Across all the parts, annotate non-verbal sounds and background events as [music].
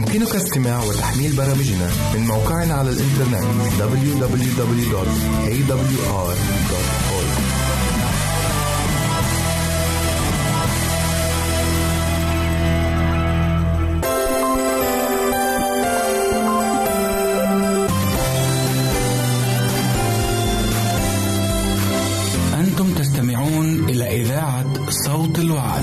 يمكنك استماع وتحميل برامجنا من موقعنا على الإنترنت www.awr.org أنتم تستمعون إلى إذاعة صوت الوعد.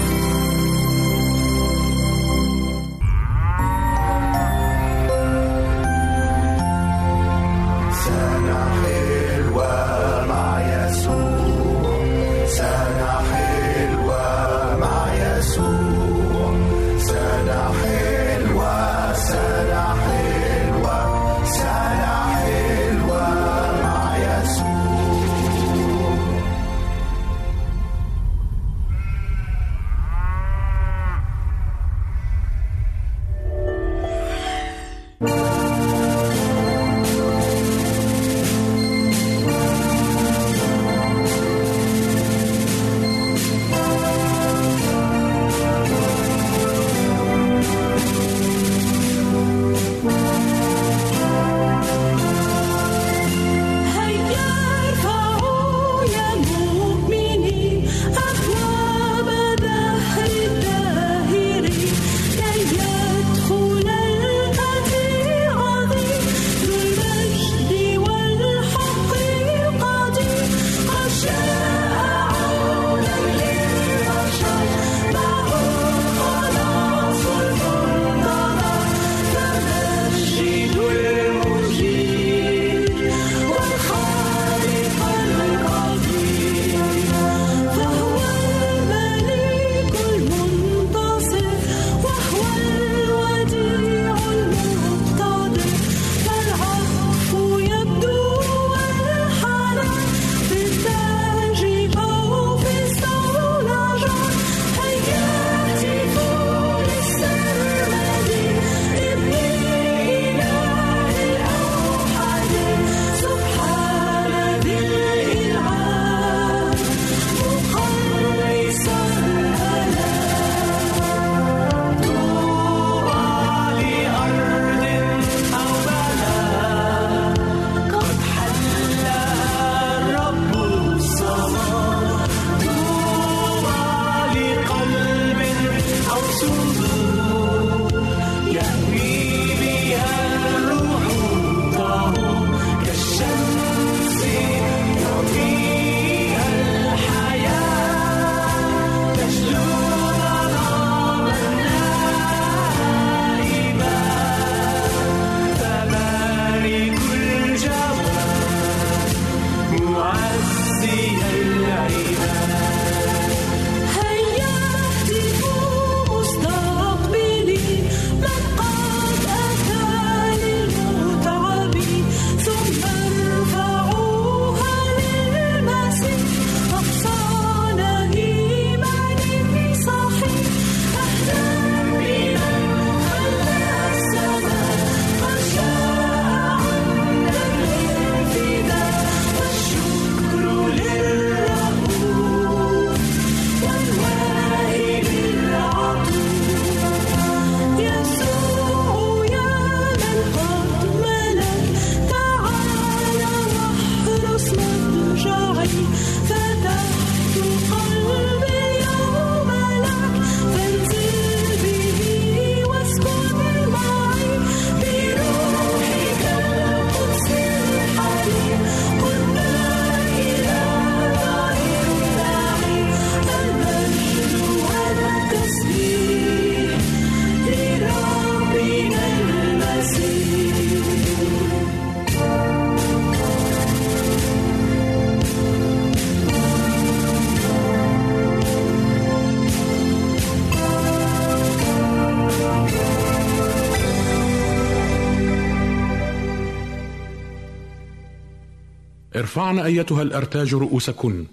ارفعن أيتها الأرتاج رؤوسكن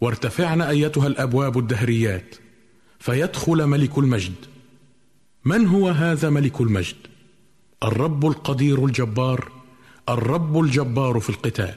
وارتفعن أيتها الأبواب الدهريات فيدخل ملك المجد. من هو هذا ملك المجد؟ الرب القدير الجبار الرب الجبار في القتال.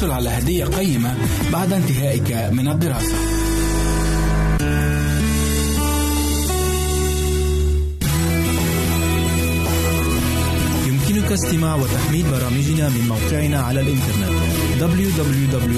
وستحصل على هدية قيمة بعد انتهائك من الدراسة. يمكنك استماع وتحميل برامجنا من موقعنا على الإنترنت www.awr.org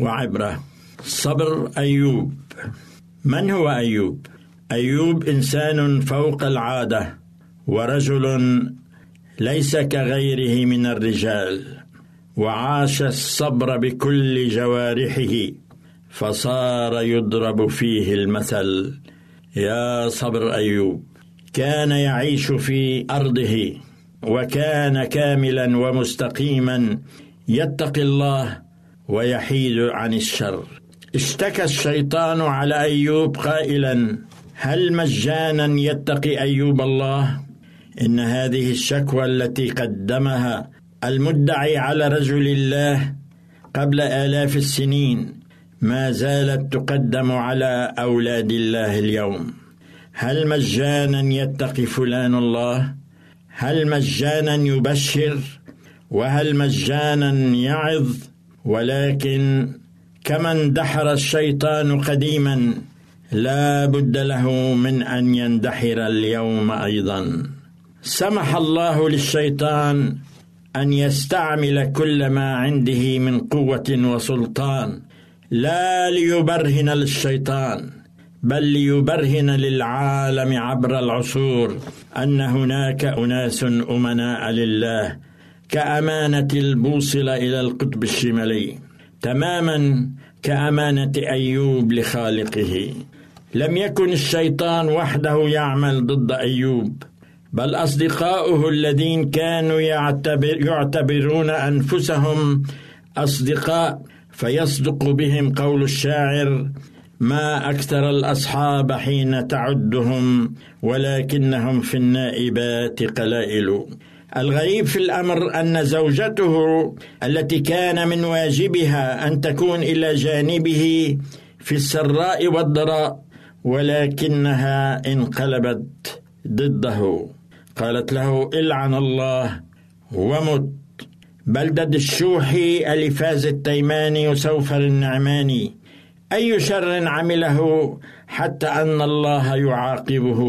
وعبرة. صبر أيوب. من هو أيوب؟ أيوب إنسان فوق العادة ورجل ليس كغيره من الرجال وعاش الصبر بكل جوارحه فصار يضرب فيه المثل. يا صبر أيوب كان يعيش في أرضه وكان كاملا ومستقيما يتقي الله ويحيد عن الشر. اشتكى الشيطان على أيوب قائلا هل مجانا يتقي أيوب الله؟ إن هذه الشكوى التي قدمها المدعي على رجل الله قبل آلاف السنين ما زالت تقدم على أولاد الله اليوم. هل مجانا يتقي فلان الله؟ هل مجانا يبشر؟ وهل مجانا يعظ؟ ولكن كما اندحر الشيطان قديما لا بد له من أن يندحر اليوم أيضا. سمح الله للشيطان أن يستعمل كل ما عنده من قوة وسلطان لا ليبرهن للشيطان بل ليبرهن للعالم عبر العصور أن هناك أناس أمناء لله كأمانة البوصلة إلى القطب الشمالي. تماما كأمانة أيوب لخالقه. لم يكن الشيطان وحده يعمل ضد أيوب بل أصدقاؤه الذين كانوا يعتبر يعتبرون أنفسهم أصدقاء. فيصدق بهم قول الشاعر ما أكثر الأصحاب حين تعدهم ولكنهم في النائبات قلائل. الغريب في الأمر أن زوجته التي كان من واجبها أن تكون إلى جانبه في السراء والضراء ولكنها انقلبت ضده. قالت له إلعن الله ومت. بلدد الشوحي ألفاز التيماني وسوفر النعماني أي شر عمله حتى أن الله يعاقبه؟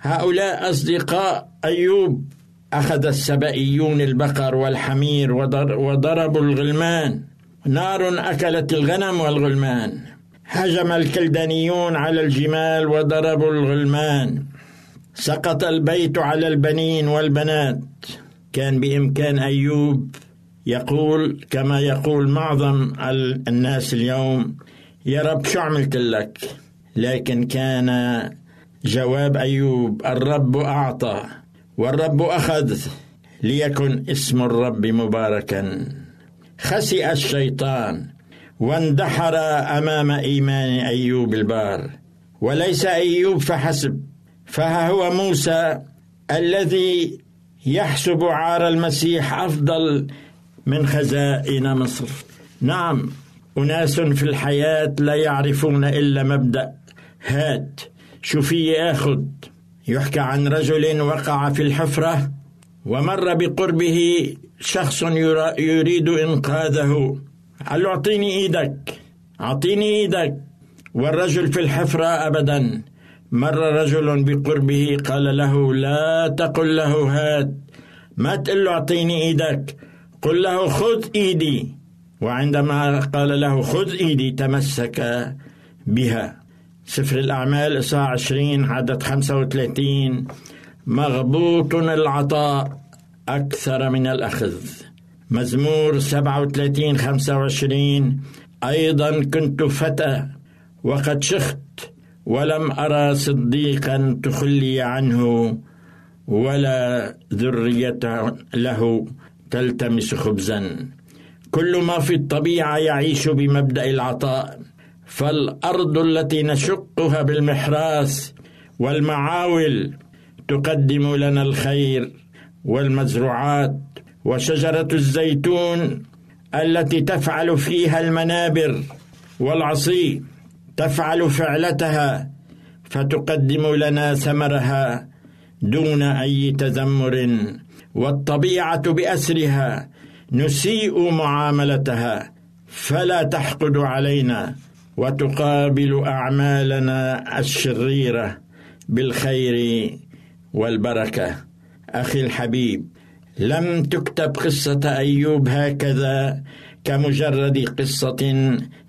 هؤلاء أصدقاء أيوب أخذ السبئيون البقر والحمير وضربوا الغلمان. نار أكلت الغنم والغلمان. هجم الكلدانيون على الجمال وضربوا الغلمان. سقط البيت على البنين والبنات. كان بإمكان أيوب يقول كما يقول معظم الناس اليوم يا رب شو عملت لك؟ لكن كان جواب أيوب الرب أعطى. والرب أخذ ليكن اسم الرب مباركا. خسئ الشيطان واندحر أمام إيمان أيوب البار. وليس أيوب فحسب فها هو موسى الذي يحسب عار المسيح أفضل من خزائن مصر. نعم أناس في الحياة لا يعرفون إلا مبدأ هات شوفي اخذ يحكى عن رجل وقع في الحفرة ومر بقربه شخص يريد إنقاذه. قال له أعطيني إيدك؟ أعطيني إيدك. والرجل في الحفرة ابدا. مر رجل بقربه قال له لا تقل له هات. ما تقول له أعطيني إيدك. قل له خذ إيدي. وعندما قال له خذ إيدي تمسك بها. سفر الأعمال إصحاح 20 عدد 35 مغبوط العطاء أكثر من الأخذ. مزمور 37 25 أيضا كنت فتى وقد شخت ولم أرى صديقا تخلي عنه ولا ذرية له تلتمس خبزا. كل ما في الطبيعة يعيش بمبدأ العطاء. فالأرض التي نشقها بالمحراس والمعاول تقدم لنا الخير والمزروعات وشجرة الزيتون التي تفعل فيها المنابر والعصي تفعل فعلتها فتقدم لنا ثمرها دون أي تذمر والطبيعة بأسرها نسيء معاملتها فلا تحقد علينا وتقابل أعمالنا الشريرة بالخير والبركة. أخي الحبيب لم تكتب قصة أيوب هكذا كمجرد قصة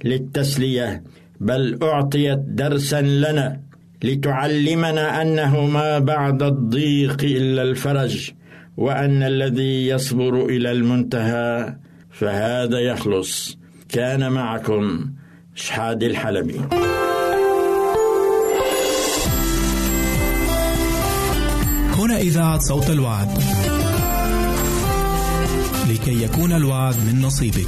للتسلية بل أعطيت درسا لنا لتعلمنا أنه ما بعد الضيق إلا الفرج وأن الذي يصبر إلى المنتهى فهذا يخلص. كان معكم شحاد الحلبي. هنا إذاعة صوت الوعد. لكي يكون الوعد من نصيبك.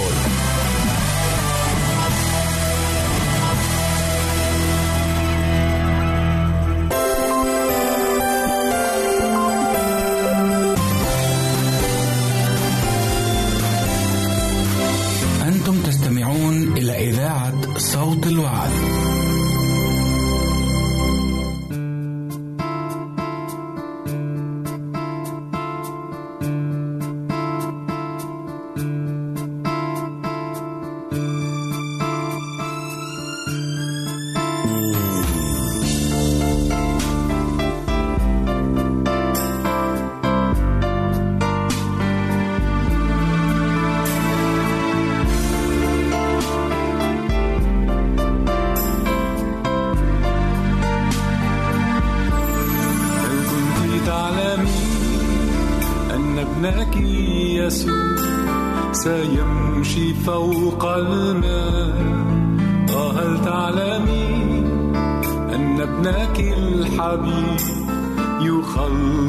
فوق الماء. هل تعلمي أن ابنك الحبيب يخلص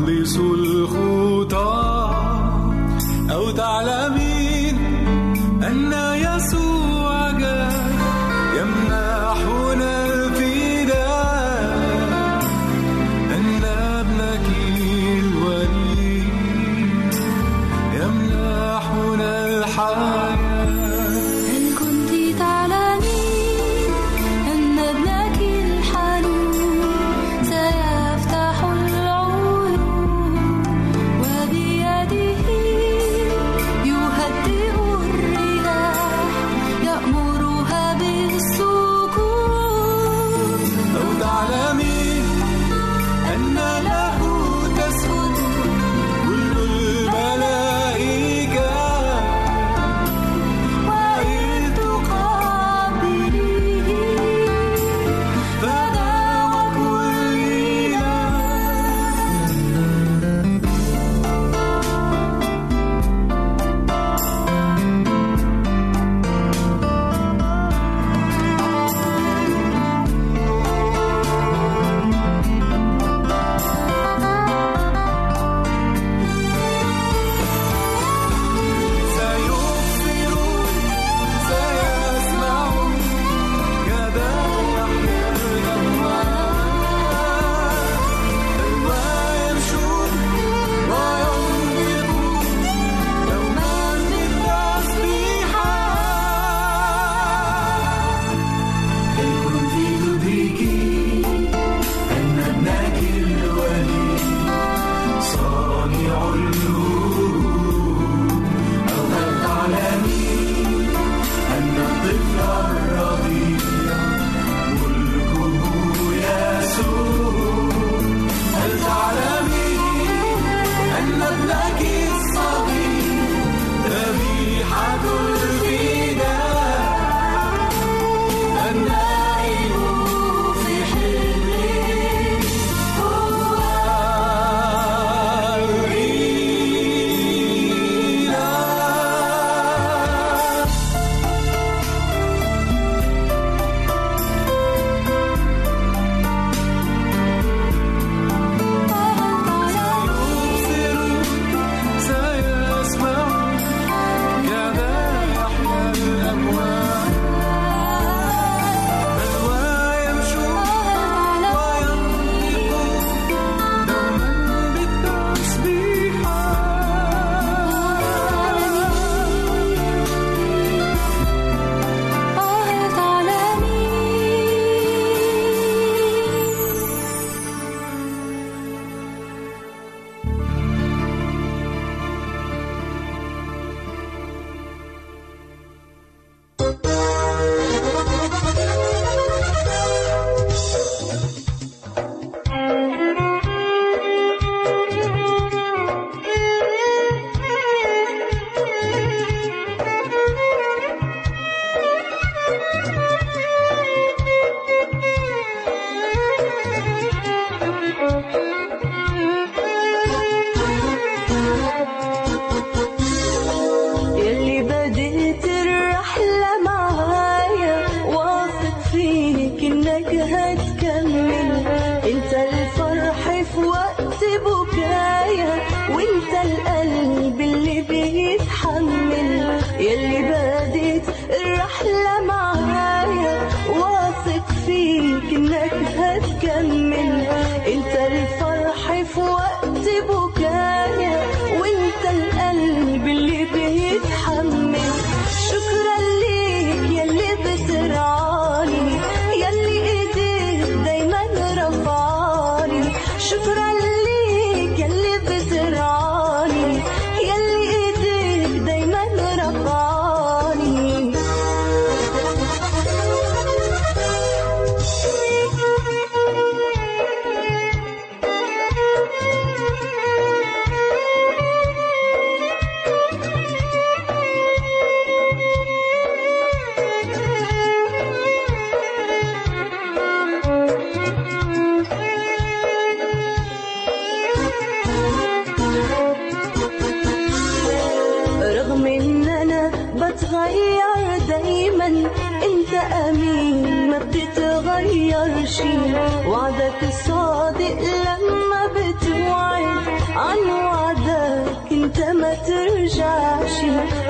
انت ما ترجعش.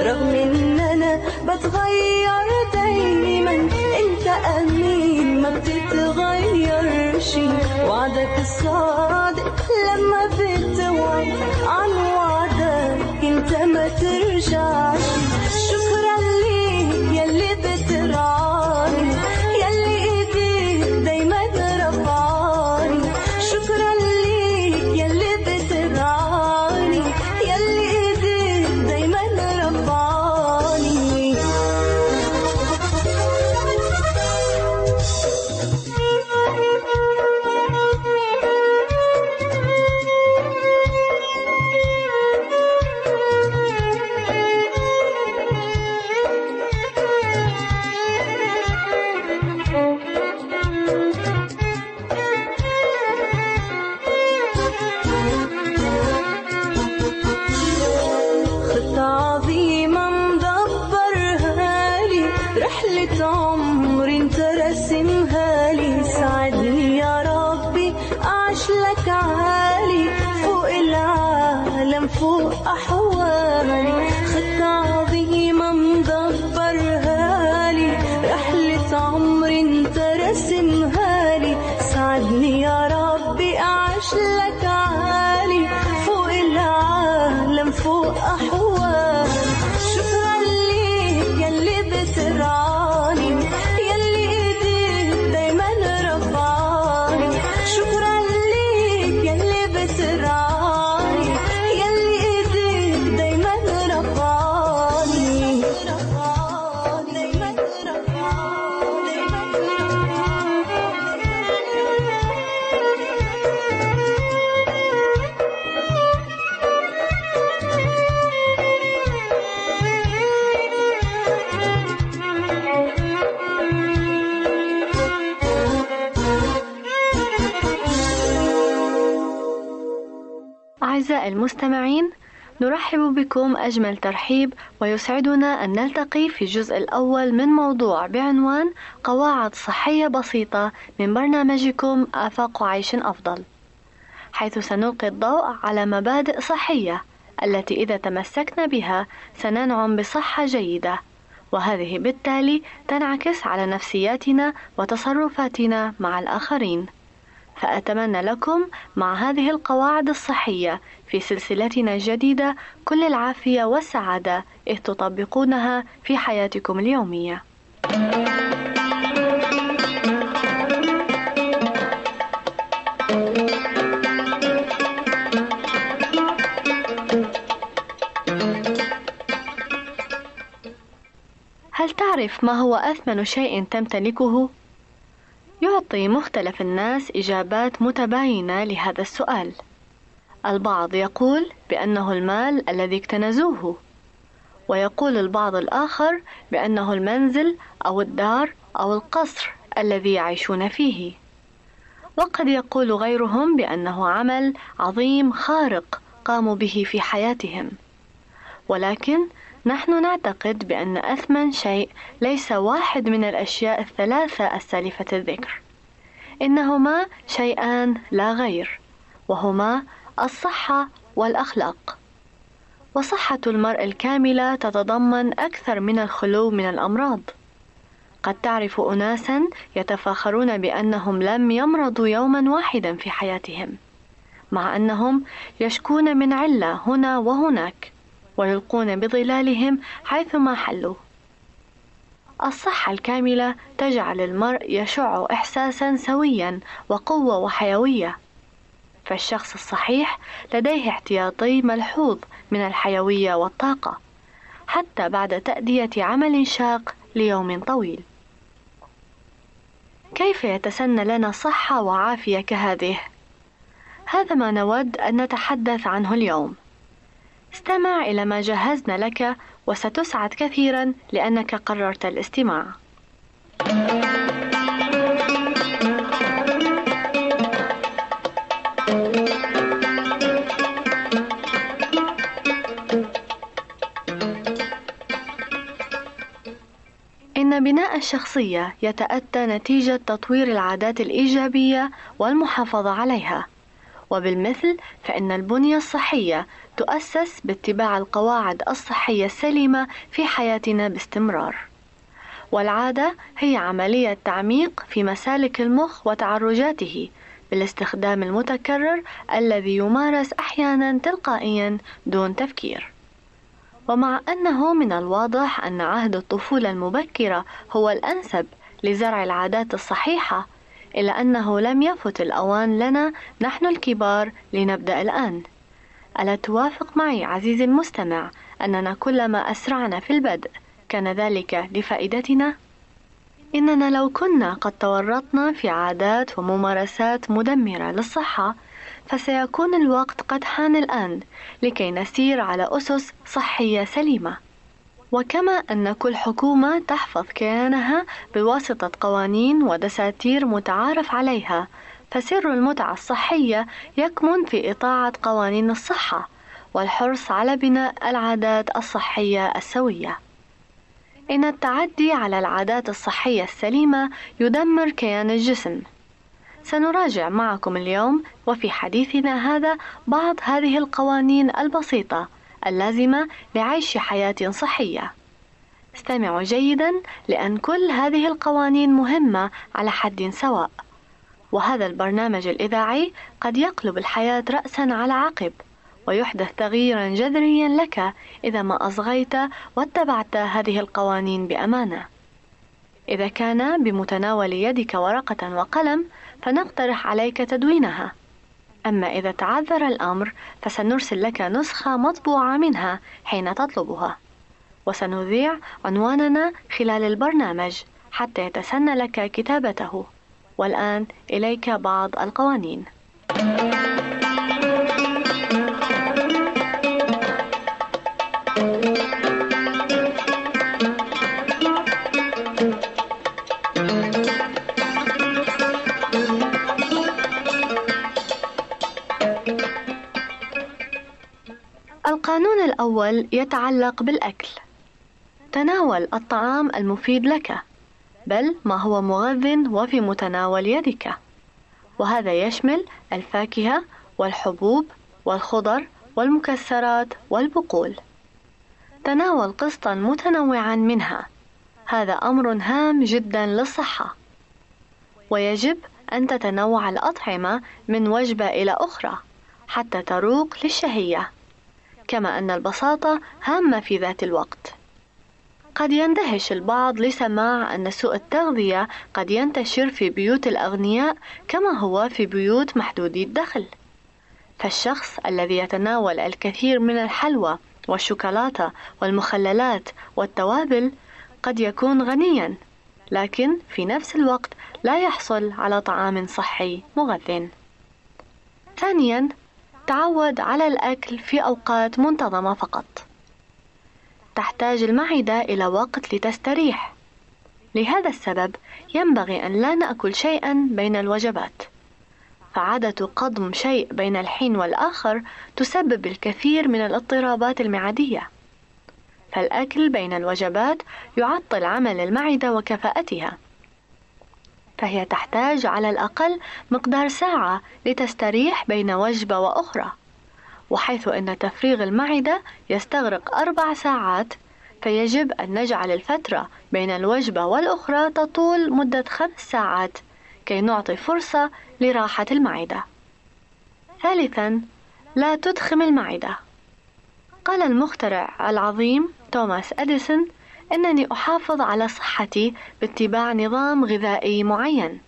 رغم ان أنا بتغير دايما انت أمين ما بتتغيرش. وعدك الصادق لما بتوعد عن وعدك انت ما ترجعش. شكرا أعزائي المستمعين نرحب بكم أجمل ترحيب ويسعدنا أن نلتقي في الجزء الأول من موضوع بعنوان قواعد صحية بسيطة من برنامجكم آفاق عيش أفضل حيث سنلقي الضوء على مبادئ صحية التي إذا تمسكنا بها سننعم بصحة جيدة وهذه بالتالي تنعكس على نفسياتنا وتصرفاتنا مع الآخرين. فأتمنى لكم مع هذه القواعد الصحية في سلسلتنا الجديدة كل العافية والسعادة إذ تطبقونها في حياتكم اليومية. هل تعرف ما هو أثمن شيء تمتلكه؟ يعطي مختلف الناس إجابات متباينة لهذا السؤال. البعض يقول بأنه المال الذي اكتنزوه، ويقول البعض الآخر بأنه المنزل أو الدار أو القصر الذي يعيشون فيه. وقد يقول غيرهم بأنه عمل عظيم خارق قاموا به في حياتهم. ولكن نحن نعتقد بأن أثمن شيء ليس واحد من الأشياء الثلاثة السالفة الذكر، إنهما شيئان لا غير، وهما الصحة والأخلاق. وصحة المرء الكاملة تتضمن أكثر من الخلو من الأمراض. قد تعرف أناسا يتفاخرون بأنهم لم يمرضوا يوما واحدا في حياتهم، مع أنهم يشكون من علة هنا وهناك. ويلقون بظلالهم حيثما حلوا. الصحة الكاملة تجعل المرء يشع إحساسا سويا وقوة وحيوية. فالشخص الصحيح لديه احتياطي ملحوظ من الحيوية والطاقة حتى بعد تأدية عمل شاق ليوم طويل. كيف يتسنى لنا صحة وعافية كهذه؟ هذا ما نود أن نتحدث عنه اليوم. استمع إلى ما جهزنا لك وستسعد كثيرا لأنك قررت الاستماع. إن بناء الشخصية يتأتى نتيجة تطوير العادات الإيجابية والمحافظة عليها. وبالمثل فإن البنية الصحية تؤسس باتباع القواعد الصحية السليمة في حياتنا باستمرار. والعادة هي عملية تعميق في مسالك المخ وتعرجاته بالاستخدام المتكرر الذي يمارس أحيانا تلقائيا دون تفكير. ومع أنه من الواضح أن عهد الطفولة المبكرة هو الأنسب لزرع العادات الصحيحة إلا أنه لم يفت الأوان لنا نحن الكبار لنبدأ الآن. ألا توافق معي عزيزي المستمع أننا كلما أسرعنا في البدء كان ذلك لفائدتنا؟ إننا لو كنا قد تورطنا في عادات وممارسات مدمرة للصحة فسيكون الوقت قد حان الآن لكي نسير على أسس صحية سليمة. وكما أن كل حكومة تحفظ كيانها بواسطة قوانين ودساتير متعارف عليها فسر المتعة الصحية يكمن في إطاعة قوانين الصحة والحرص على بناء العادات الصحية السوية. إن التعدي على العادات الصحية السليمة يدمر كيان الجسم. سنراجع معكم اليوم وفي حديثنا هذا بعض هذه القوانين البسيطة اللازمة لعيش حياة صحية. استمعوا جيدا لأن كل هذه القوانين مهمة على حد سواء. وهذا البرنامج الإذاعي قد يقلب الحياة رأسا على عقب ويحدث تغييرا جذريا لك إذا ما أصغيت واتبعت هذه القوانين بأمانة. إذا كان بمتناول يدك ورقة وقلم فنقترح عليك تدوينها. أما إذا تعذر الأمر فسنرسل لك نسخة مطبوعة منها حين تطلبها. وسنذيع عنواننا خلال البرنامج حتى يتسنى لك كتابته. والآن إليك بعض القوانين. القانون الأول يتعلق بالأكل تناول الطعام المفيد لك بل ما هو مغذ وفي متناول يدك. وهذا يشمل الفاكهة والحبوب والخضر والمكسرات والبقول. تناول قسطا متنوعا منها. هذا أمر هام جدا للصحة. ويجب أن تتنوع الأطعمة من وجبة إلى أخرى حتى تروق للشهية. كما أن البساطة هامة في ذات الوقت. قد يندهش البعض لسماع أن سوء التغذية قد ينتشر في بيوت الأغنياء كما هو في بيوت محدودي الدخل فالشخص الذي يتناول الكثير من الحلوى والشوكولاتة والمخللات والتوابل قد يكون غنيا لكن في نفس الوقت لا يحصل على طعام صحي مغذٍ. ثانيا تعود على الأكل في أوقات منتظمة فقط. تحتاج المعدة إلى وقت لتستريح. لهذا السبب ينبغي أن لا نأكل شيئا بين الوجبات. فعادة قضم شيء بين الحين والآخر تسبب الكثير من الاضطرابات المعدية. فالأكل بين الوجبات يعطل عمل المعدة وكفاءتها. فهي تحتاج على الأقل مقدار ساعة لتستريح بين وجبة وأخرى وحيث أن تفريغ المعدة يستغرق أربع ساعات فيجب أن نجعل الفترة بين الوجبة والأخرى تطول مدة خمس ساعات كي نعطي فرصة لراحة المعدة. ثالثا لا تدخم المعدة. قال المخترع العظيم توماس أديسون أنني أحافظ على صحتي باتباع نظام غذائي معين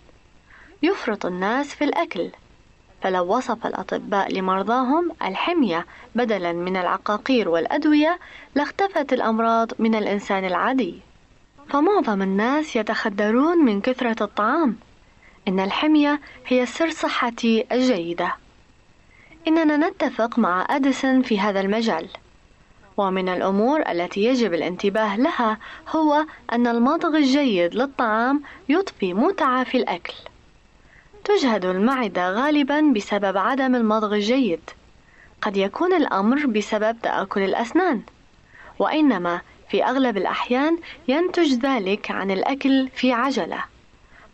يفرط الناس في الأكل فلو وصف الأطباء لمرضاهم الحمية بدلا من العقاقير والأدوية لاختفت الأمراض من الإنسان العادي. فمعظم الناس يتخدرون من كثرة الطعام. إن الحمية هي سر صحتي الجيدة. إننا نتفق مع أديسون في هذا المجال. ومن الأمور التي يجب الانتباه لها هو أن المضغ الجيد للطعام يضفي متعة في الأكل. تجهد المعدة غالبا بسبب عدم المضغ الجيد. قد يكون الأمر بسبب تآكل الأسنان، وإنما في أغلب الأحيان ينتج ذلك عن الأكل في عجلة.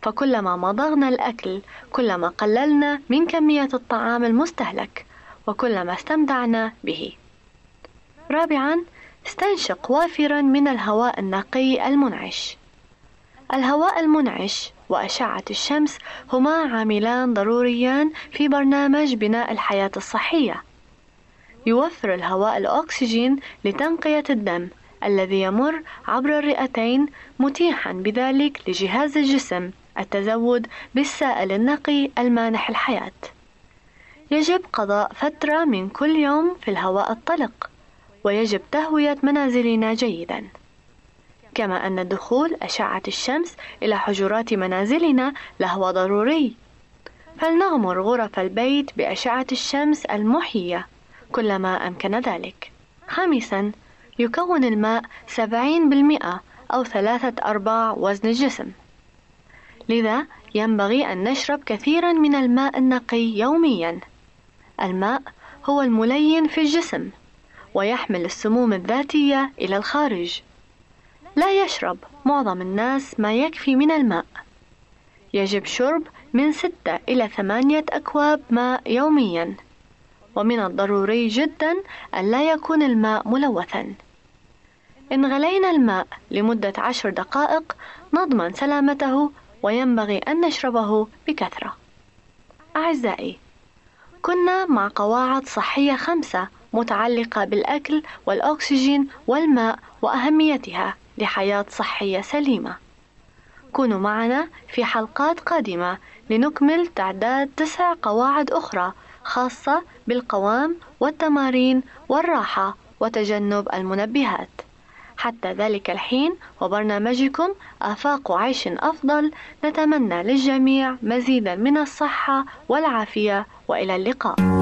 فكلما مضغنا الأكل كلما قللنا من كمية الطعام المستهلك وكلما استمتعنا به. رابعا استنشق وافرا من الهواء النقي المنعش الهواء المنعش وأشعة الشمس هما عاملان ضروريان في برنامج بناء الحياة الصحية. يوفر الهواء الأكسجين لتنقية الدم الذي يمر عبر الرئتين متيحا بذلك لجهاز الجسم التزود بالسائل النقي المانح الحياة. يجب قضاء فترة من كل يوم في الهواء الطلق ويجب تهوية منازلنا جيدا. كما أن دخول أشعة الشمس إلى حجرات منازلنا لهو ضروري. فلنغمر غرف البيت بأشعة الشمس المحية كلما أمكن ذلك. خامسا يكون الماء سبعين بالمئة أو ثلاثة أرباع وزن الجسم. لذا ينبغي أن نشرب كثيرا من الماء النقي يوميا. الماء هو الملين في الجسم ويحمل السموم الذاتية إلى الخارج. لا يشرب معظم الناس ما يكفي من الماء. يجب شرب من ستة إلى ثمانية أكواب ماء يوميًا، ومن الضروري جدًا أن لا يكون الماء ملوثًا. إن غلينا الماء لمدة عشر دقائق نضمن سلامته وينبغي أن نشربه بكثرة. أعزائي، كنا مع قواعد صحية خمسة متعلقة بالأكل والأكسجين والماء وأهميتها لحياة صحية سليمة. كونوا معنا في حلقات قادمة لنكمل تعداد تسع قواعد أخرى خاصة بالقوام والتمارين والراحة وتجنب المنبهات. حتى ذلك الحين وبرنامجكم آفاق عيش أفضل نتمنى للجميع مزيدا من الصحة والعافية وإلى اللقاء.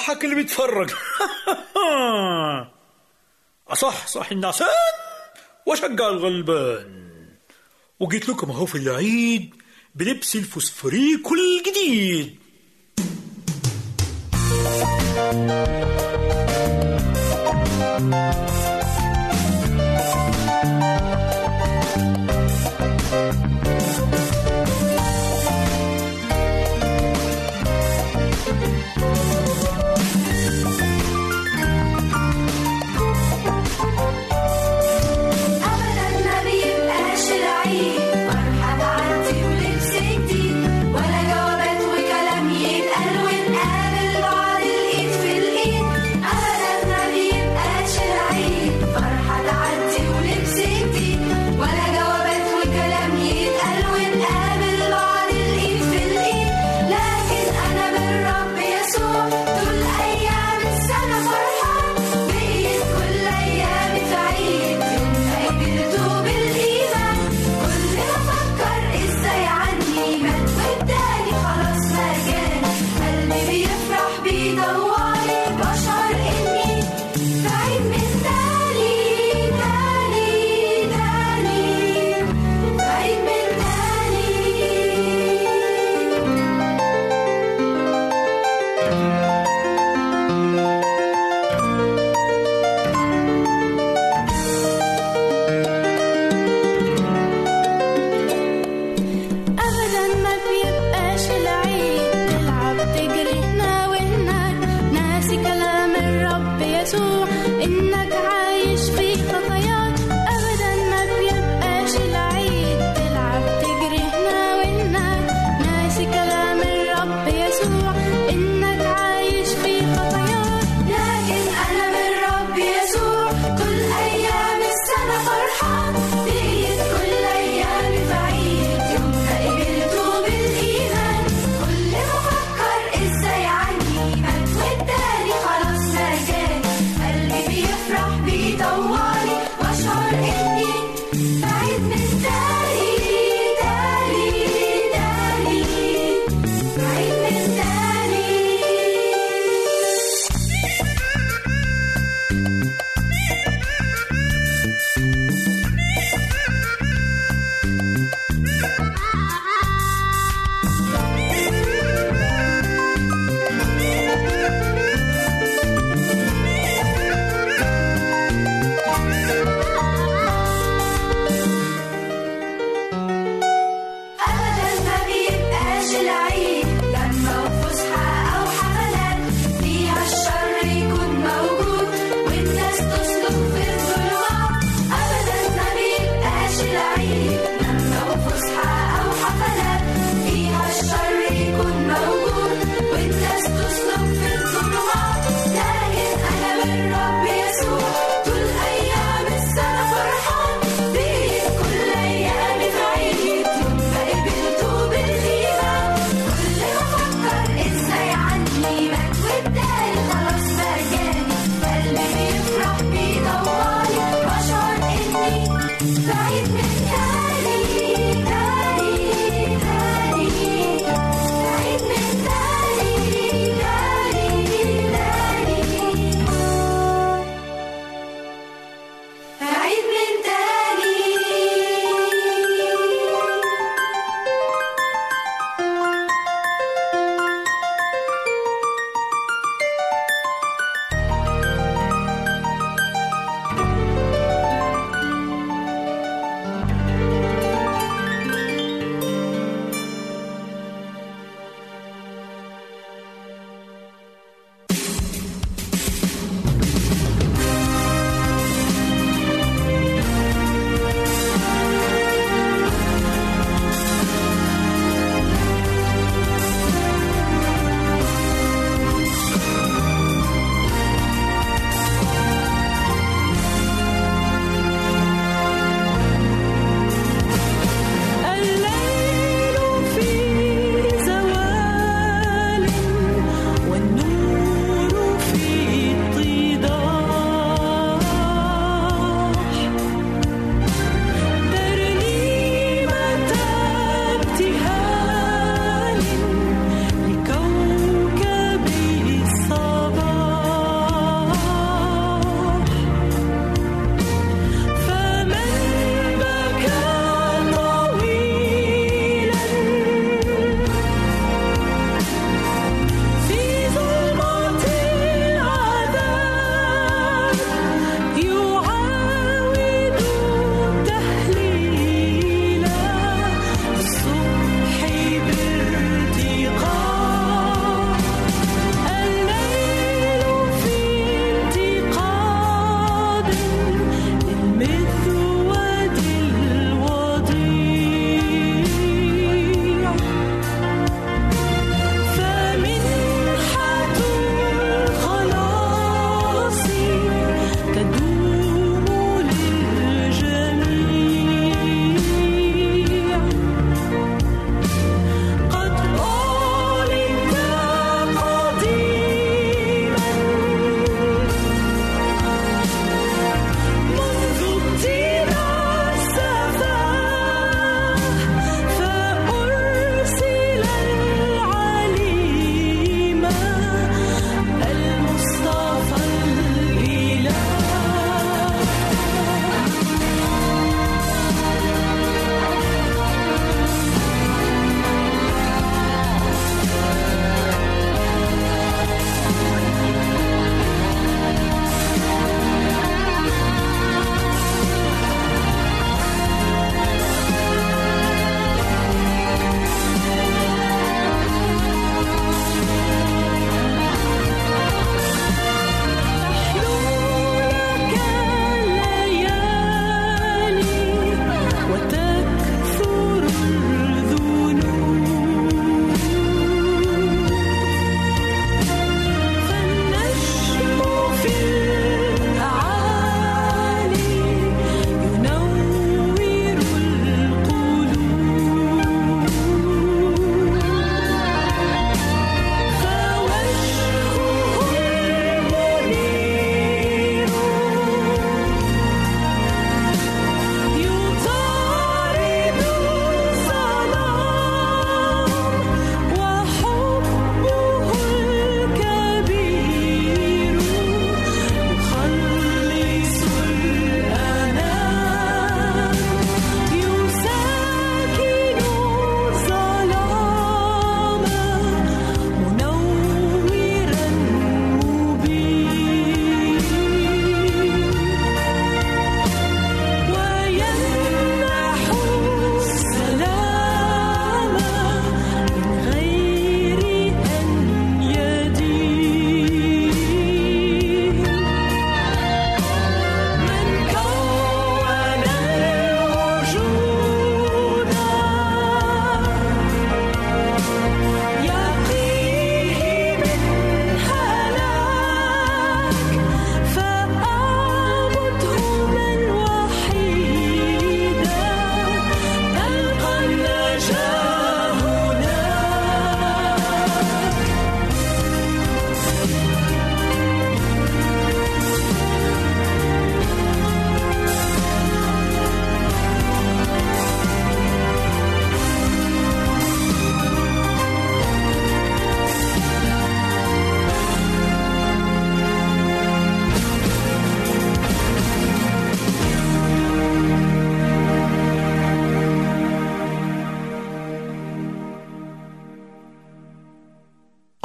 ضحك اللي بيتفرج. [laughs] صح صح النعسان وشجع الغلبان. وجيت لكم أهو في العيد بلبس الفوسفوريكو الجديد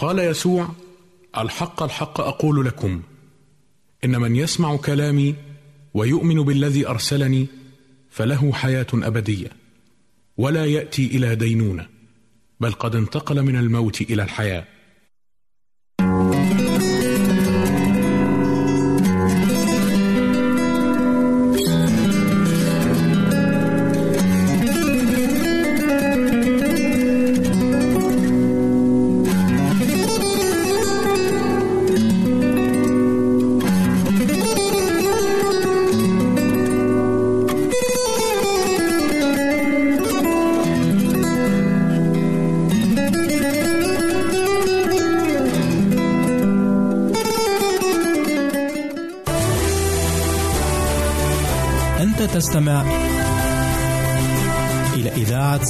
قال يسوع الحق الحق أقول لكم إن من يسمع كلامي ويؤمن بالذي أرسلني فله حياة أبدية ولا يأتي إلى دينونة بل قد انتقل من الموت إلى الحياة.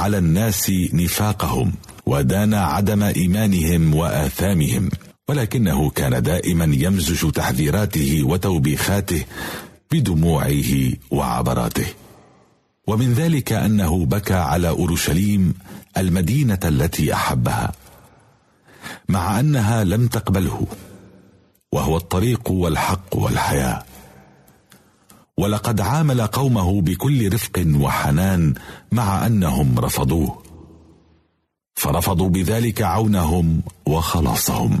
على الناس نفاقهم ودان عدم إيمانهم وآثامهم ولكنه كان دائما يمزج تحذيراته وتوبيخاته بدموعه وعبراته. ومن ذلك أنه بكى على أورشليم المدينة التي أحبها مع أنها لم تقبله وهو الطريق والحق والحياة ولقد عامل قومه بكل رفق وحنان مع أنهم رفضوه. فرفضوا بذلك عونهم وخلاصهم.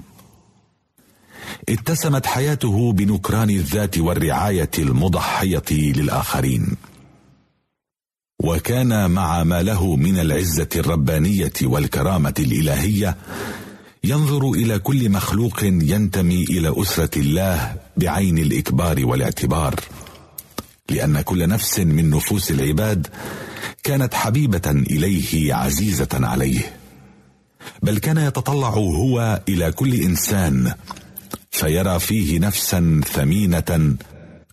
اتسمت حياته بنكران الذات والرعاية المضحية للآخرين. وكان مع ما له من العزة الربانية والكرامة الإلهية ينظر إلى كل مخلوق ينتمي إلى أسرة الله بعين الإكبار والاعتبار. لأن كل نفس من نفوس العباد كانت حبيبة إليه عزيزة عليه. بل كان يتطلع هو إلى كل إنسان فيرى فيه نفسا ثمينة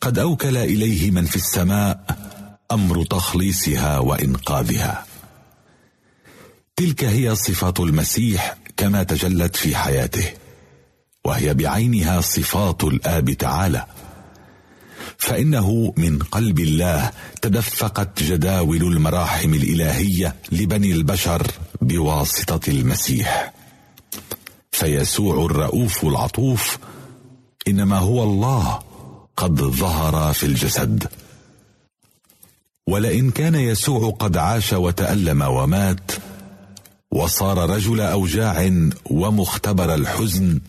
قد أوكل إليه من في السماء أمر تخليصها وإنقاذها. تلك هي صفات المسيح كما تجلت في حياته وهي بعينها صفات الآب تعالى. فإنه من قلب الله تدفقت جداول المراحم الإلهية لبني البشر بواسطة المسيح. فيسوع الرؤوف العطوف إنما هو الله قد ظهر في الجسد. ولئن كان يسوع قد عاش وتألم ومات وصار رجل أوجاع ومختبر الحزن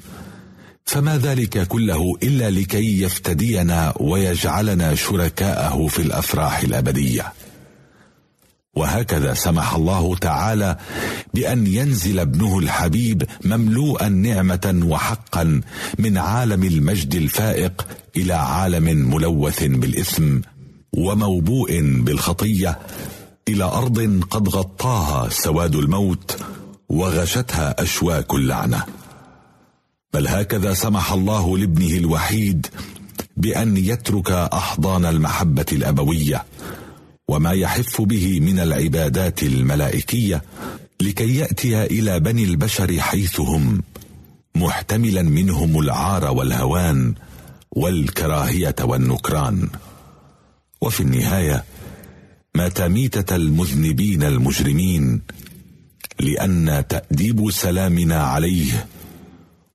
فما ذلك كله إلا لكي يفتدينا ويجعلنا شركاءه في الأفراح الأبدية. وهكذا سمح الله تعالى بأن ينزل ابنه الحبيب مملوءا نعمة وحقا من عالم المجد الفائق إلى عالم ملوث بالإثم وموبوء بالخطية إلى أرض قد غطاها سواد الموت وغشتها أشواك اللعنة. بل هكذا سمح الله لابنه الوحيد بأن يترك أحضان المحبة الأبوية وما يحف به من العبادات الملائكية لكي يأتي إلى بني البشر حيث هم محتملا منهم العار والهوان والكراهية والنكران. وفي النهاية مات ميته المذنبين المجرمين لأن تأديب سلامنا عليه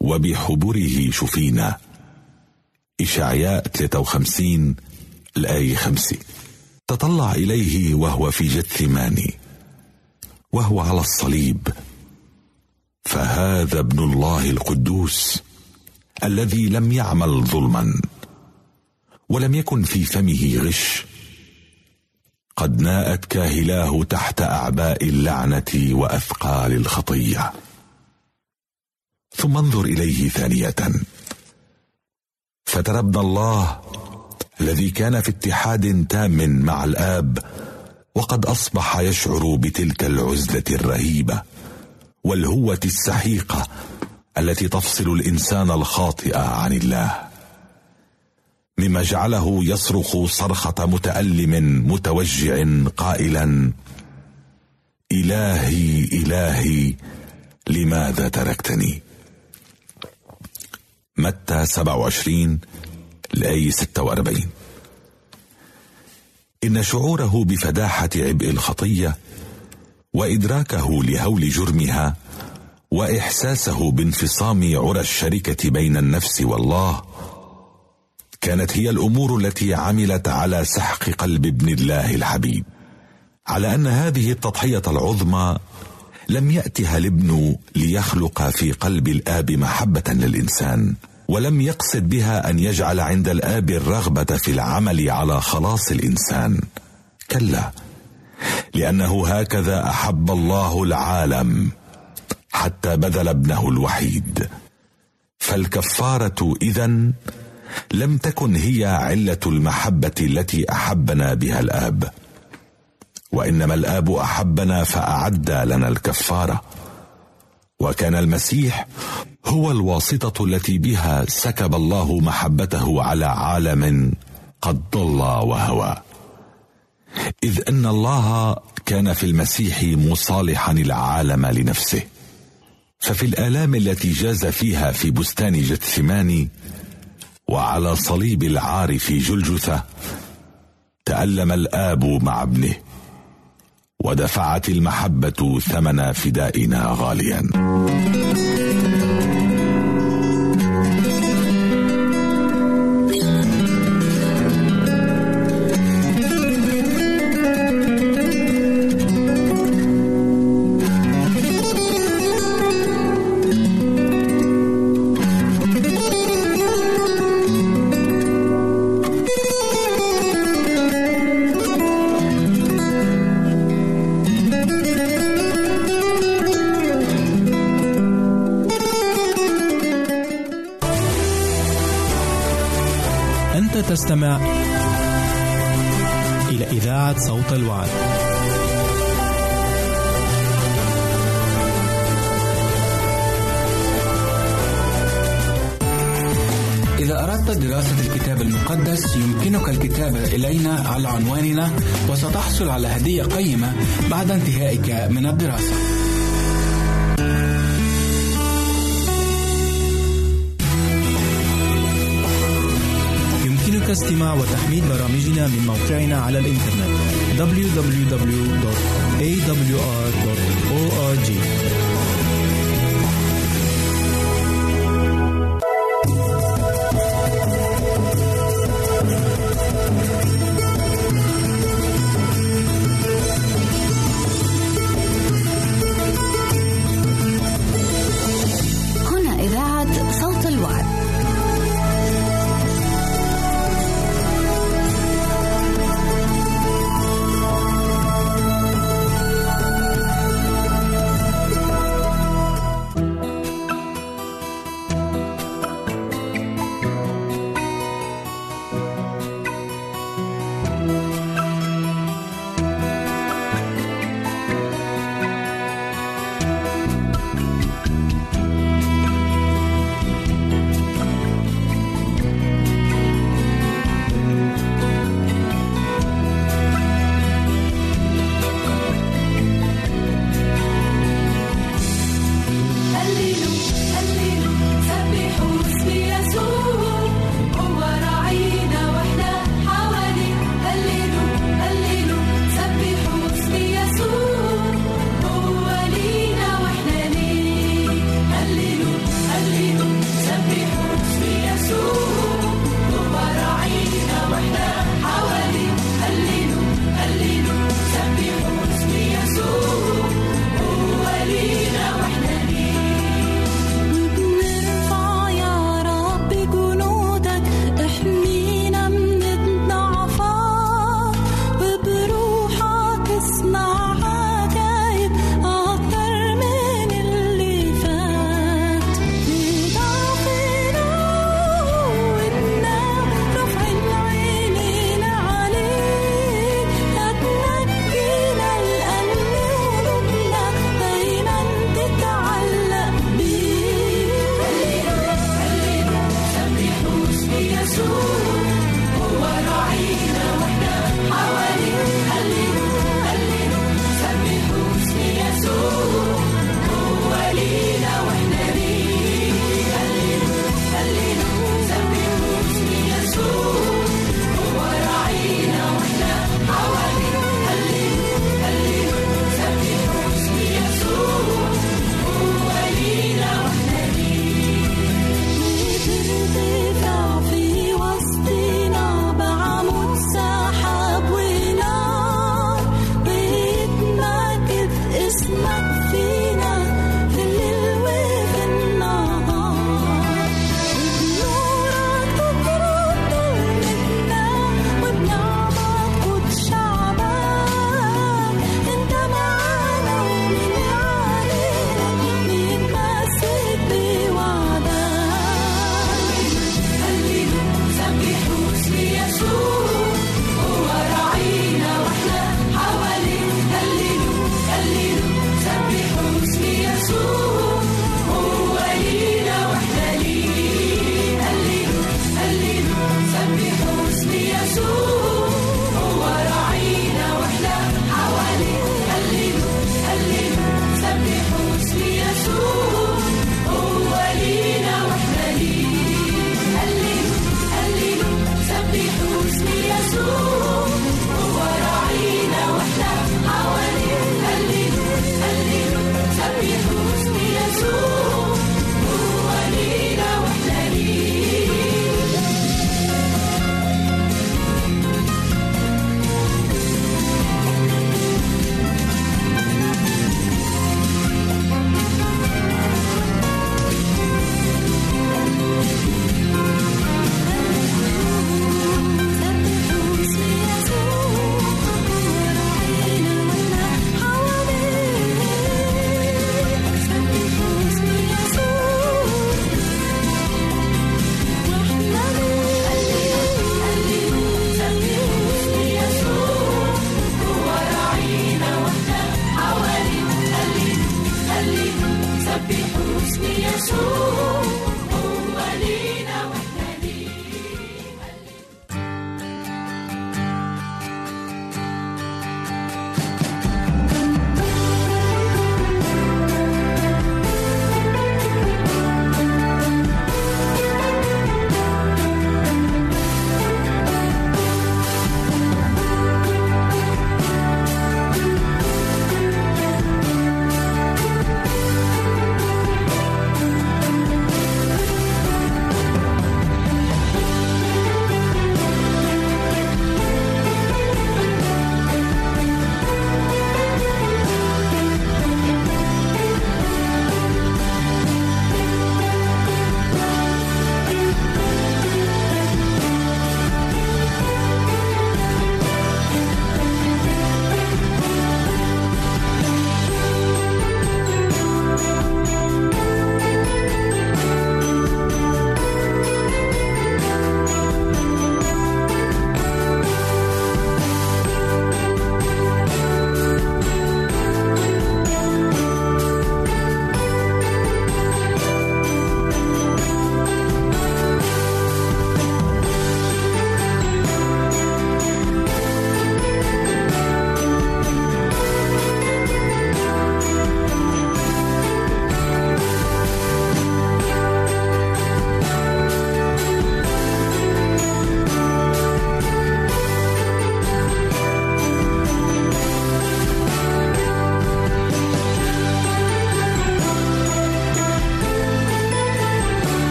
وبحبره شفينا. إشعياء 53 الآية 5 تطلع إليه وهو في جثماني وهو على الصليب. فهذا ابن الله القدوس الذي لم يعمل ظلما ولم يكن في فمه غش. قد ناءت كاهلاه تحت أعباء اللعنة وأثقال الخطيه ثم انظر إليه ثانية. فترى ابن الله الذي كان في اتحاد تام مع الآب وقد أصبح يشعر بتلك العزلة الرهيبة والهوة السحيقة التي تفصل الإنسان الخاطئ عن الله. مما جعله يصرخ صرخة متألم متوجع قائلا إلهي إلهي لماذا تركتني؟ متى 27 لآية 46 إن شعوره بفداحة عبء الخطية وإدراكه لهول جرمها وإحساسه بانفصام عرى الشركة بين النفس والله كانت هي الأمور التي عملت على سحق قلب ابن الله الحبيب. على أن هذه التضحية العظمى لم يأتها الابن ليخلق في قلب الآب محبة للإنسان ولم يقصد بها أن يجعل عند الآب الرغبة في العمل على خلاص الإنسان. كلا لأنه هكذا أحب الله العالم حتى بذل ابنه الوحيد. فالكفارة اذا لم تكن هي علة المحبة التي أحبنا بها الآب. وإنما الآب أحبنا فأعد لنا الكفارة. وكان المسيح هو الواسطة التي بها سكب الله محبته على عالم قد ضل وهوى. إذ أن الله كان في المسيح مصالحا العالم لنفسه. ففي الآلام التي جاز فيها في بستان جثماني وعلى صليب العار في جلجثة تألم الآب مع ابنه. ودفعت المحبة ثمن فدائنا غاليا. وستحصل على هدية قيمة بعد انتهائك من الدراسة. يمكنك استماع وتحميل برامجنا من موقعنا على الإنترنت www.awr.org